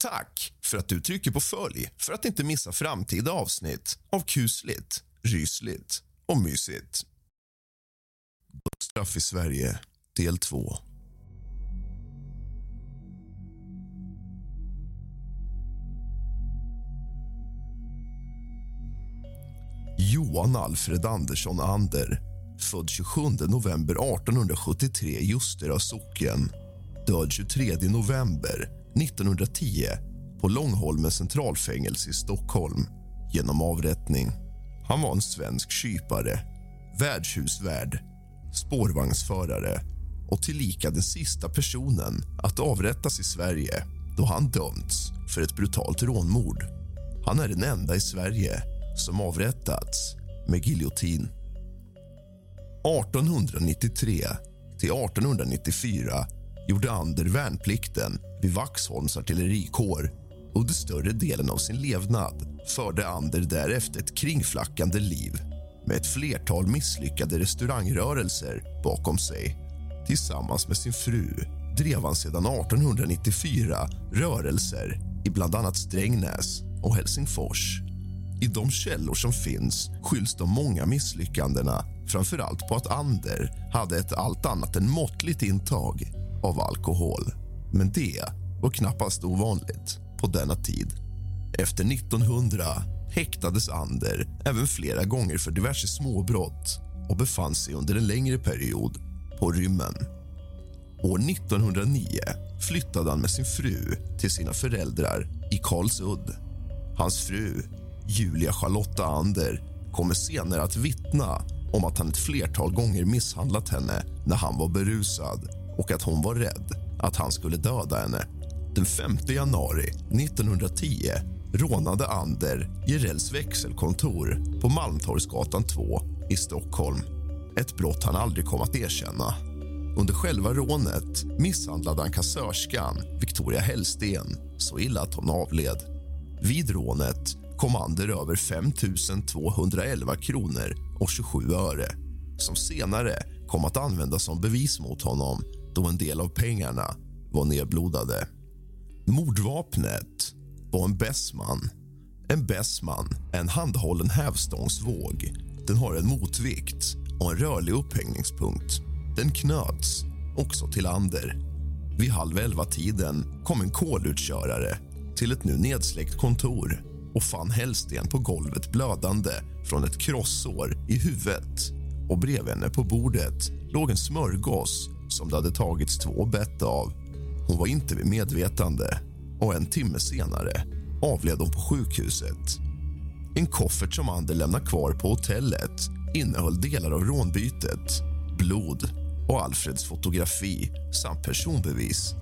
Tack för att du trycker på följ för att inte missa framtida avsnitt av kusligt, rysligt och mysigt. Straff i Sverige, del 2. Johan Alfred Andersson Ander född 27 november 1873 i Ljusterö socken död 23 november 1910 på Långholmens centralfängelse i Stockholm genom avrättning. Han var en svensk kypare, värdshusvärd, spårvagnsförare och tillika den sista personen att avrättas i Sverige då han dömts för ett brutalt rånmord. Han är den enda i Sverige som avrättats med giljotin. 1893 till 1894 gjorde Ander värnplikten vid Vaxholms artillerikår. Under större delen av sin levnad förde Ander därefter ett kringflackande liv med ett flertal misslyckade restaurangrörelser bakom sig. Tillsammans med sin fru drev han sedan 1894 rörelser i bland annat Strängnäs och Helsingfors. I de källor som finns skylls de många misslyckandena framför allt på att Ander hade ett allt annat än måttligt intag av alkohol. Men det var knappast ovanligt på denna tid. Efter 1900 häktades Ander även flera gånger för diverse småbrott och befann sig under en längre period på rymmen. År 1909 flyttade han med sin fru till sina föräldrar i Karlsudd. Hans fru, Julia Charlotta Ander kommer senare att vittna om att han ett flertal gånger misshandlat henne när han var berusad och att hon var rädd att han skulle döda henne. Den 5 januari 1910 rånade Ander Jirels växelkontor på Malmtorgsgatan 2 i Stockholm. Ett brott han aldrig kom att erkänna. Under själva rånet misshandlade han kassörskan Victoria Hellsten så illa att hon avled. Vid rånet kom Ander över 5 211 kronor och 27 öre som senare kom att användas som bevis mot honom då en del av pengarna var nedblodade. Mordvapnet var en Bessman. En Bessman är en handhållen hävstångsvåg. Den har en motvikt och en rörlig upphängningspunkt. Den knöts också till Ander. Vid halv elva-tiden kom en kolutkörare till ett nu nedsläckt kontor och fann Hellsten på golvet blödande från ett krossår i huvudet. Och Bredvid henne på bordet låg en smörgås som det hade tagits två bett av. Hon var inte vid medvetande och en timme senare avled hon på sjukhuset. En koffert som Ander lämnade kvar på hotellet innehöll delar av rånbytet, blod och Alfreds fotografi samt personbevis.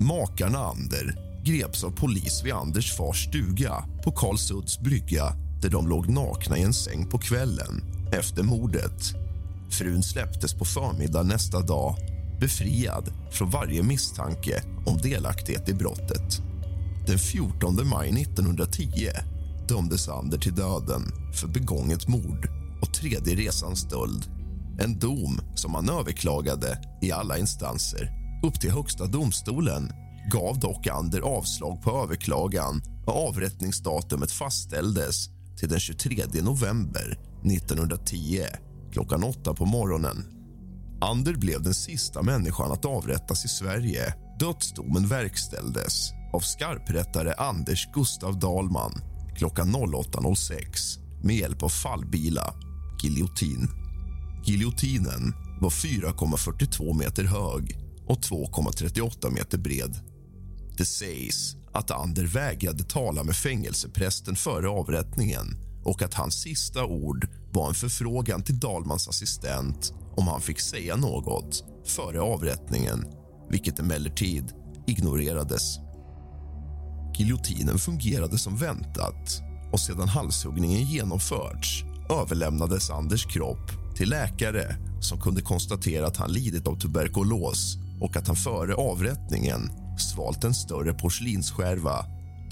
Makarna Ander greps av polis vid Anders fars stuga på Karlsudds brygga där de låg nakna i en säng på kvällen efter mordet. Frun släpptes på förmiddagen nästa dag befriad från varje misstanke om delaktighet i brottet. Den 14 maj 1910 dömdes Ander till döden för begånget mord och tredje resans stöld. En dom som han överklagade i alla instanser. Upp till Högsta domstolen gav dock Ander avslag på överklagan och avrättningsdatumet fastställdes till den 23 november 1910 klockan åtta på morgonen. Ander blev den sista människan att avrättas i Sverige. Dödsdomen verkställdes av skarprättare Anders Gustav Dahlman klockan 08.06 med hjälp av fallbila, giljotin. Giljotinen var 4,42 meter hög och 2,38 meter bred. Det sägs att Ander vägrade tala med fängelseprästen före avrättningen och att hans sista ord var en förfrågan till Dalmans assistent om han fick säga något före avrättningen, vilket emellertid ignorerades. Giljotinen fungerade som väntat och sedan halshuggningen genomförts överlämnades Anders kropp till läkare som kunde konstatera att han lidit av tuberkulos och att han före avrättningen svalt en större porslinsskärva,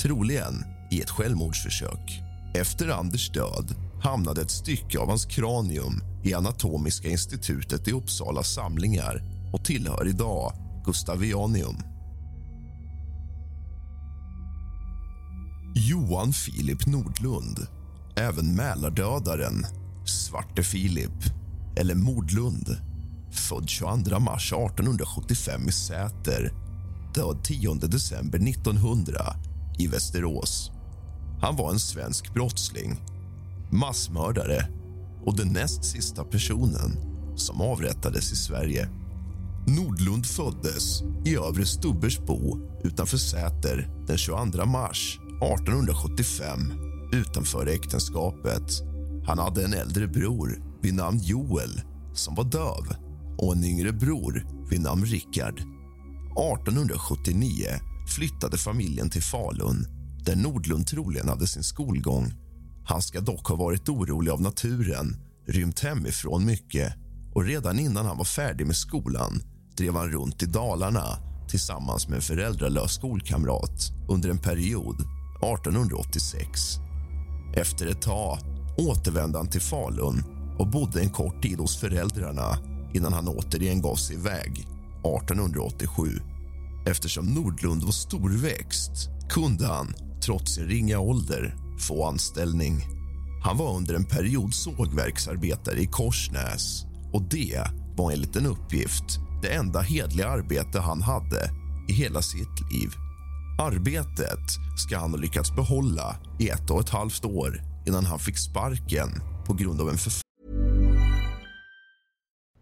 troligen i ett självmordsförsök. Efter Anders död hamnade ett stycke av hans kranium i Anatomiska institutet i Uppsala samlingar och tillhör idag Gustavianium. Johan Filip Nordlund, även Mälardödaren, Svarte Filip eller Mordlund född 22 mars 1875 i Säter död 10 december 1900 i Västerås. Han var en svensk brottsling, massmördare och den näst sista personen som avrättades i Sverige. Nordlund föddes i Övre Stubbersbo utanför Säter den 22 mars 1875 utanför äktenskapet. Han hade en äldre bror vid namn Joel som var döv och en yngre bror vid namn Rickard. 1879 flyttade familjen till Falun där Nordlund troligen hade sin skolgång. Han ska dock ha varit orolig av naturen, rymt hemifrån mycket och redan innan han var färdig med skolan drev han runt i Dalarna tillsammans med en föräldralös skolkamrat under en period 1886. Efter ett tag återvände han till Falun och bodde en kort tid hos föräldrarna innan han återigen gav sig iväg 1887. Eftersom Nordlund var storväxt kunde han, trots sin ringa ålder, få anställning. Han var under en period sågverksarbetare i Korsnäs och det var enligt en uppgift det enda hedliga arbete han hade i hela sitt liv. Arbetet ska han ha lyckats behålla i ett och ett halvt år innan han fick sparken på grund av en förf-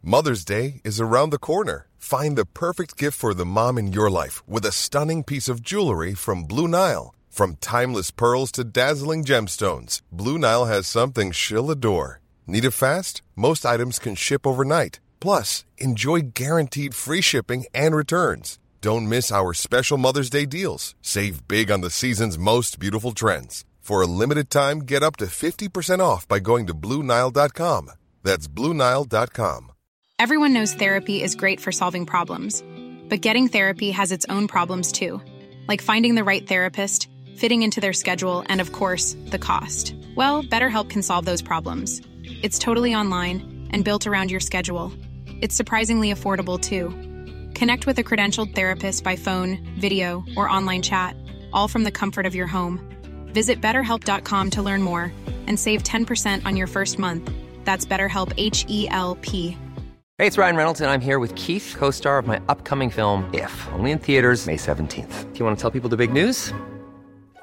Mother's Day is around the corner. Find the perfect gift for the mom in your life with a stunning piece of jewelry from Blue Nile. From timeless pearls to dazzling gemstones, Blue Nile has something she'll adore. Need it fast? Most items can ship overnight. Plus, enjoy guaranteed free shipping and returns. Don't miss our special Mother's Day deals. Save big on the season's most beautiful trends. For a limited time, get up to 50% off by going to BlueNile.com. That's BlueNile.com. Everyone knows therapy is great for solving problems, but getting therapy has its own problems too, like finding the right therapist, fitting into their schedule, and of course, the cost. Well, BetterHelp can solve those problems. It's totally online and built around your schedule. It's surprisingly affordable too. Connect with a credentialed therapist by phone, video, or online chat, all from the comfort of your home. Visit betterhelp.com to learn more and save 10% on your first month. That's BetterHelp H E L P. Hey, it's Ryan Reynolds, and I'm here with Keith, co star of my upcoming film, If, only in theaters, May 17th. Do you want to tell people the big news?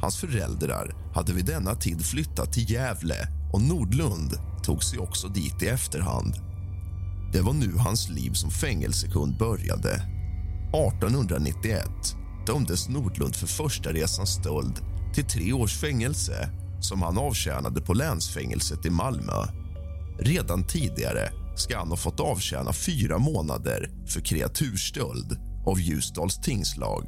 Hans föräldrar hade vid denna tid flyttat till Gävle och Nordlund tog sig också dit i efterhand. Det var nu hans liv som fängelsekund började. 1891 dömdes Nordlund för första resans stöld till tre års fängelse som han avtjänade på länsfängelset i Malmö. Redan tidigare ska han ha fått avtjäna fyra månader för kreaturstöld av Ljusdals tingslag.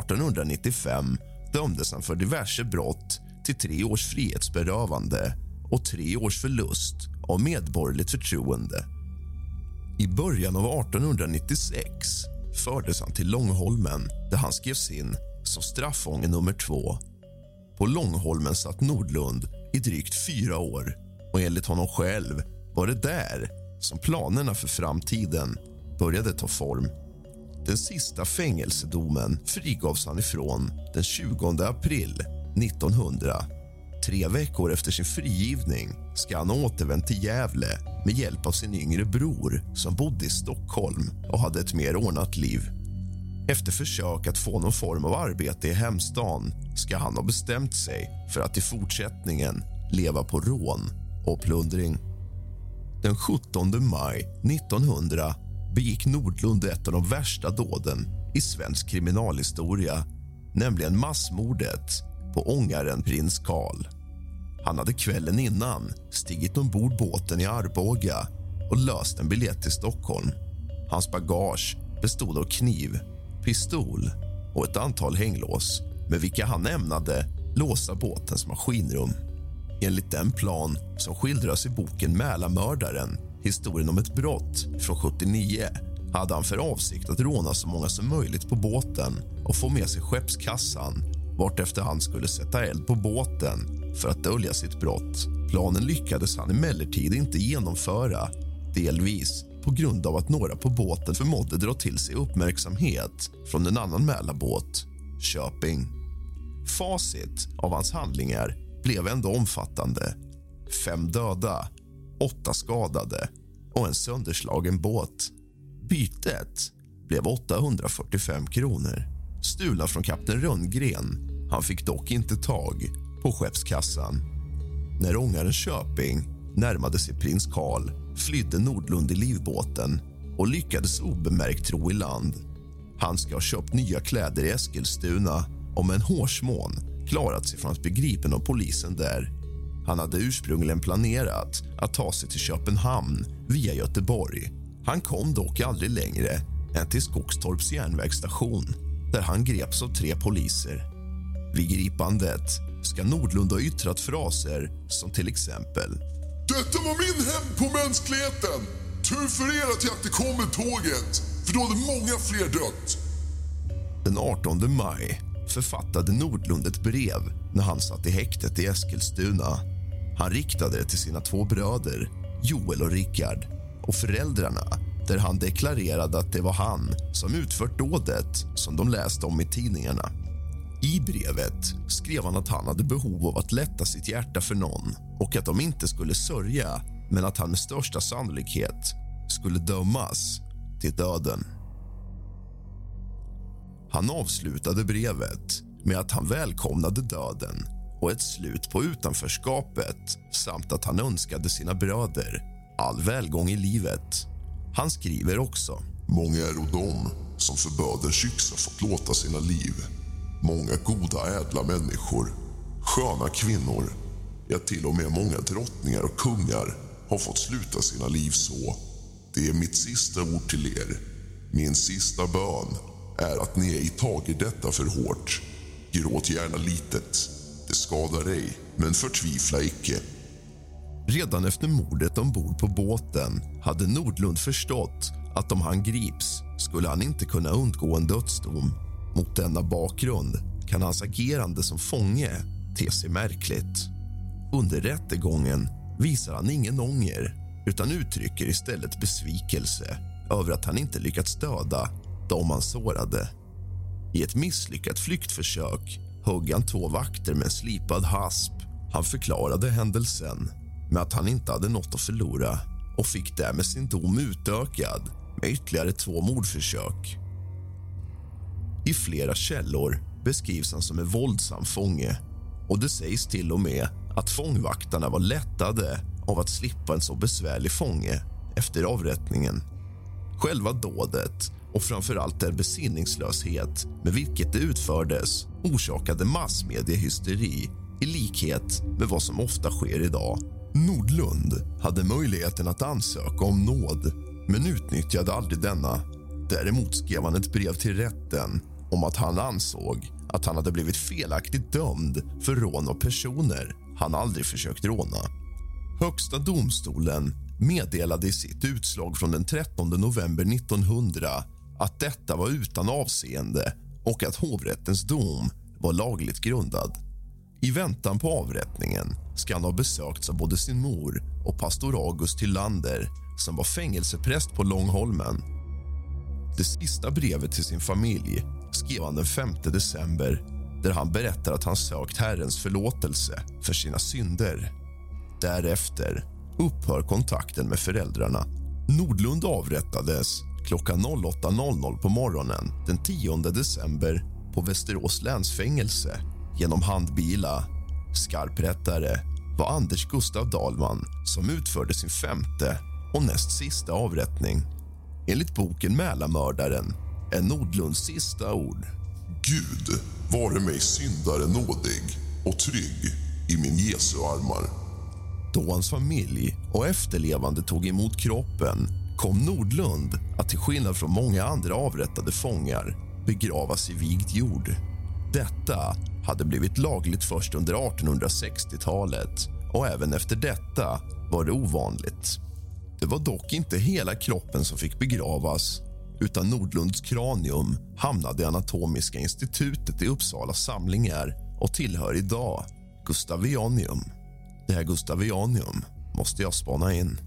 1895 dömdes han för diverse brott till tre års frihetsberövande och tre års förlust av medborgerligt förtroende. I början av 1896 fördes han till Långholmen där han skrevs in som straffånge nummer två. På Långholmen satt Nordlund i drygt fyra år och enligt honom själv var det där som planerna för framtiden började ta form. Den sista fängelsedomen frigavs han ifrån den 20 april 1900. Tre veckor efter sin frigivning ska han ha återvänt till Gävle med hjälp av sin yngre bror som bodde i Stockholm och hade ett mer ordnat liv. Efter försök att få någon form av arbete i hemstan ska han ha bestämt sig för att i fortsättningen leva på rån och plundring. Den 17 maj 1900 begick Nordlund ett av de värsta dåden i svensk kriminalhistoria nämligen massmordet på ångaren Prins Karl. Han hade kvällen innan stigit ombord båten i Arboga och löst en biljett till Stockholm. Hans bagage bestod av kniv, pistol och ett antal hänglås med vilka han ämnade låsa båtens maskinrum. Enligt den plan som skildras i boken Mälarmördaren historien om ett brott från 79 hade han för avsikt att råna så många som möjligt på båten och få med sig skeppskassan vartefter han skulle sätta eld på båten för att dölja sitt brott. Planen lyckades han emellertid inte genomföra delvis på grund av att några på båten förmådde dra till sig uppmärksamhet från en annan Mälarbåt, Köping. Facit av hans handlingar blev ändå omfattande. Fem döda, åtta skadade och en sönderslagen båt. Bytet blev 845 kronor, stulna från kapten Rönngren. Han fick dock inte tag på skeppskassan. När ångaren Köping närmade sig prins Karl flydde Nordlund i livbåten och lyckades obemärkt ro i land. Han ska ha köpt nya kläder i Eskilstuna och med en hårsmån klarat sig från att bli gripen av polisen där. Han hade ursprungligen planerat att ta sig till Köpenhamn via Göteborg. Han kom dock aldrig längre än till Skogstorps järnvägsstation där han greps av tre poliser. Vid gripandet ska Nordlund ha yttrat fraser som till exempel Detta var min hämnd på mänskligheten! Tur för er att jag inte kom med tåget, för då hade många fler dött. Den 18 maj författade Nordlund ett brev när han satt i häktet i Eskilstuna. Han riktade det till sina två bröder, Joel och Rickard och föräldrarna där han deklarerade att det var han som utfört dådet som de läste om i tidningarna. I brevet skrev han att han hade behov av att lätta sitt hjärta för någon och att de inte skulle sörja men att han med största sannolikhet skulle dömas till döden. Han avslutade brevet med att han välkomnade döden och ett slut på utanförskapet samt att han önskade sina bröder all välgång i livet. Han skriver också. Många är de som för böders yxa fått låta sina liv. Många goda, ädla människor, sköna kvinnor ja, till och med många drottningar och kungar har fått sluta sina liv så. Det är mitt sista ord till er. Min sista bön är att ni ej tager detta för hårt. Gråt gärna litet. Det dig, men förtvivla icke. Redan efter mordet ombord på båten hade Nordlund förstått att om han grips skulle han inte kunna undgå en dödsdom. Mot denna bakgrund kan hans agerande som fånge te sig märkligt. Under rättegången visar han ingen ånger utan uttrycker istället besvikelse över att han inte lyckats döda de han sårade. I ett misslyckat flyktförsök högg han två vakter med en slipad hasp. Han förklarade händelsen med att han inte hade något att förlora och fick därmed sin dom utökad med ytterligare två mordförsök. I flera källor beskrivs han som en våldsam fånge och det sägs till och med att fångvaktarna var lättade av att slippa en så besvärlig fånge efter avrättningen. Själva dådet och framför allt den besinningslöshet med vilket det utfördes orsakade massmediehysteri i likhet med vad som ofta sker idag. Nordlund hade möjligheten att ansöka om nåd men utnyttjade aldrig denna. Däremot skrev han ett brev till rätten om att han ansåg att han hade blivit felaktigt dömd för rån av personer han aldrig försökt råna. Högsta domstolen meddelade i sitt utslag från den 13 november 1900 att detta var utan avseende och att hovrättens dom var lagligt grundad. I väntan på avrättningen ska han ha besökts av både sin mor och pastor August Tillander, som var fängelsepräst på Långholmen. Det sista brevet till sin familj skrev han den 5 december där han berättar att han sökt Herrens förlåtelse för sina synder. Därefter upphör kontakten med föräldrarna. Nordlund avrättades klockan 08.00 på morgonen den 10 december på Västerås länsfängelse genom handbila. Skarprättare var Anders Gustav Dahlman som utförde sin femte och näst sista avrättning. Enligt boken Mälarmördaren är Nordlunds sista ord. Gud vare mig syndare nådig och trygg i min Jesu armar. Då hans familj och efterlevande tog emot kroppen kom Nordlund att till skillnad från många andra avrättade fångar begravas i vigd jord. Detta hade blivit lagligt först under 1860-talet och även efter detta var det ovanligt. Det var dock inte hela kroppen som fick begravas utan Nordlunds kranium hamnade i Anatomiska institutet i Uppsala samlingar och tillhör idag Gustavianium. Det här Gustavianium måste jag spana in.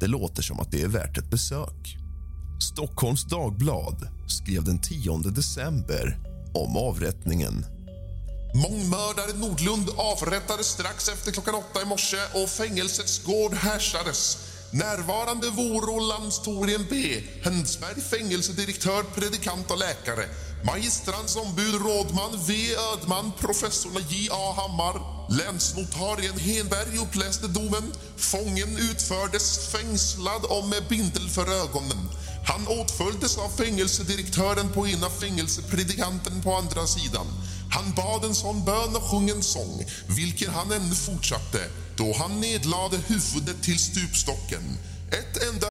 Det låter som att det är värt ett besök. Stockholms Dagblad skrev den 10 december om avrättningen. Mångmördare Nordlund avrättades strax efter klockan åtta i morse och fängelsets gård härsades. Närvarande voro landstorien B. Hensberg, fängelsedirektör, predikant och läkare. Magistrans ombud, rådman V. Ödman, professorn J. A. Hammar. Länsnotarien Henberg uppläste domen. Fången utfördes fängslad och med bindel för ögonen. Han åtföljdes av fängelsedirektören på ena fängelsepredikanten på andra sidan. Han bad en sån bön och sjöng en sång, vilken han ännu fortsatte då han nedlade huvudet till stupstocken. Ett enda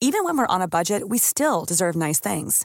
Even when we're on a budget, we still deserve nice things.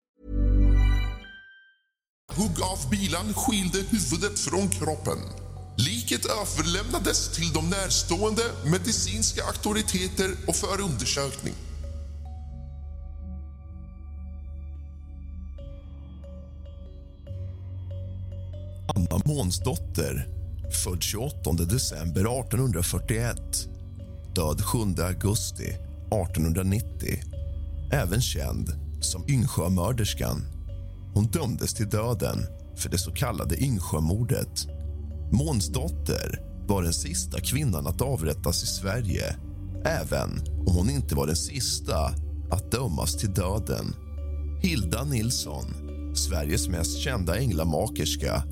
Hugg av bilan skilde huvudet från kroppen. Liket överlämnades till de närstående medicinska auktoriteter och för undersökning. Anna Månsdotter, född 28 december 1841 död 7 augusti 1890. Även känd som Yngsjömörderskan. Hon dömdes till döden för det så kallade Yngsjömordet. Månsdotter var den sista kvinnan att avrättas i Sverige även om hon inte var den sista att dömas till döden. Hilda Nilsson, Sveriges mest kända änglamakerska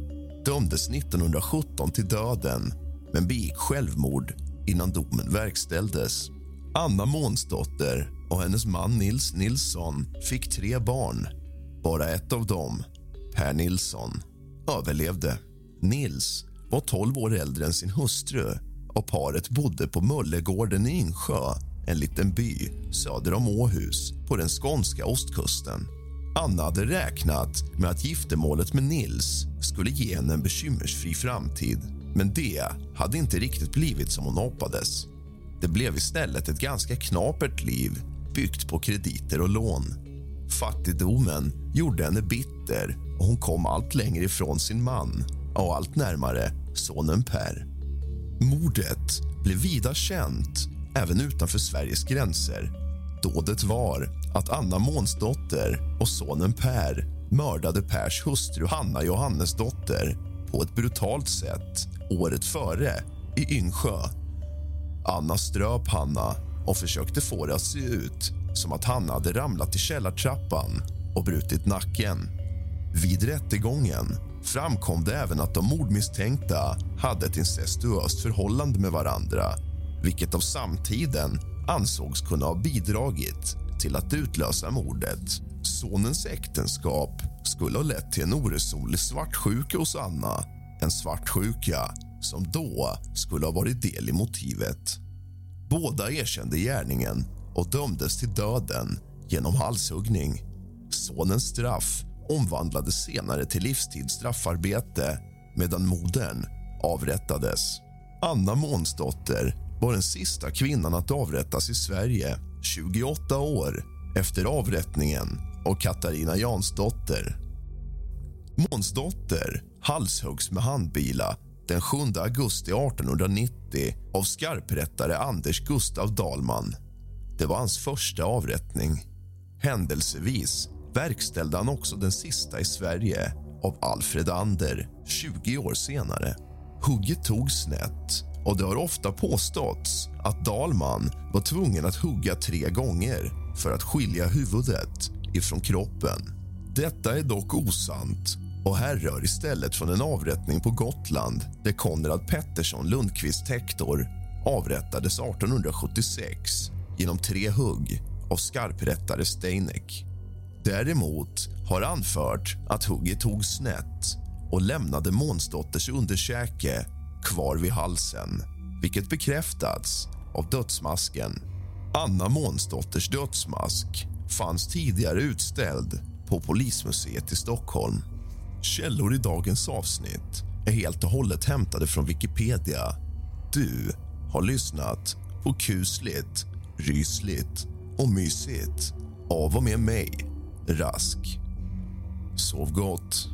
dömdes 1917 till döden men begick självmord innan domen verkställdes. Anna Månsdotter och hennes man Nils Nilsson fick tre barn. Bara ett av dem, Per Nilsson, överlevde. Nils var 12 år äldre än sin hustru och paret bodde på Möllegården i Insjö en liten by söder om Åhus på den skånska ostkusten. Anna hade räknat med att giftermålet med Nils skulle ge henne en bekymmersfri framtid men det hade inte riktigt blivit som hon hoppades. Det blev istället ett ganska knapert liv byggt på krediter och lån. Fattigdomen gjorde henne bitter och hon kom allt längre ifrån sin man och allt närmare sonen Per. Mordet blev vida känt även utanför Sveriges gränser. Dådet var att Anna Månsdotter och sonen Per mördade Pers hustru Hanna Johannesdotter på ett brutalt sätt året före, i Yngsjö. Anna ströp Hanna och försökte få det att se ut som att Hanna hade ramlat i källartrappan och brutit nacken. Vid rättegången framkom det även att de mordmisstänkta hade ett incestuöst förhållande med varandra vilket av samtiden ansågs kunna ha bidragit till att utlösa mordet. Sonens äktenskap skulle ha lett till en oresonlig svartsjuka hos Anna. En svartsjuka som då skulle ha varit del i motivet. Båda erkände gärningen och dömdes till döden genom halshuggning. Sonens straff omvandlades senare till livstids straffarbete medan modern avrättades. Anna Månsdotter var den sista kvinnan att avrättas i Sverige 28 år efter avrättningen av Katarina Jansdotter. Månsdotter halshuggs med handbila den 7 augusti 1890 av skarprättare Anders Gustav Dalman. Det var hans första avrättning. Händelsevis verkställde han också den sista i Sverige av Alfred Ander 20 år senare. Hugget tog snett och det har ofta påståtts att Dalman var tvungen att hugga tre gånger för att skilja huvudet ifrån kroppen. Detta är dock osant och härrör istället från en avrättning på Gotland där Konrad Pettersson Lundqvist Hector avrättades 1876 genom tre hugg av skarprättare Steinek. Däremot har anfört att hugget tog snett och lämnade Månsdotters underkäke kvar vid halsen vilket bekräftats av dödsmasken. Anna Månsdotters dödsmask fanns tidigare utställd på Polismuseet i Stockholm. Källor i dagens avsnitt är helt och hållet hämtade från Wikipedia. Du har lyssnat på kusligt, rysligt och mysigt av och med mig, Rask. Sov gott.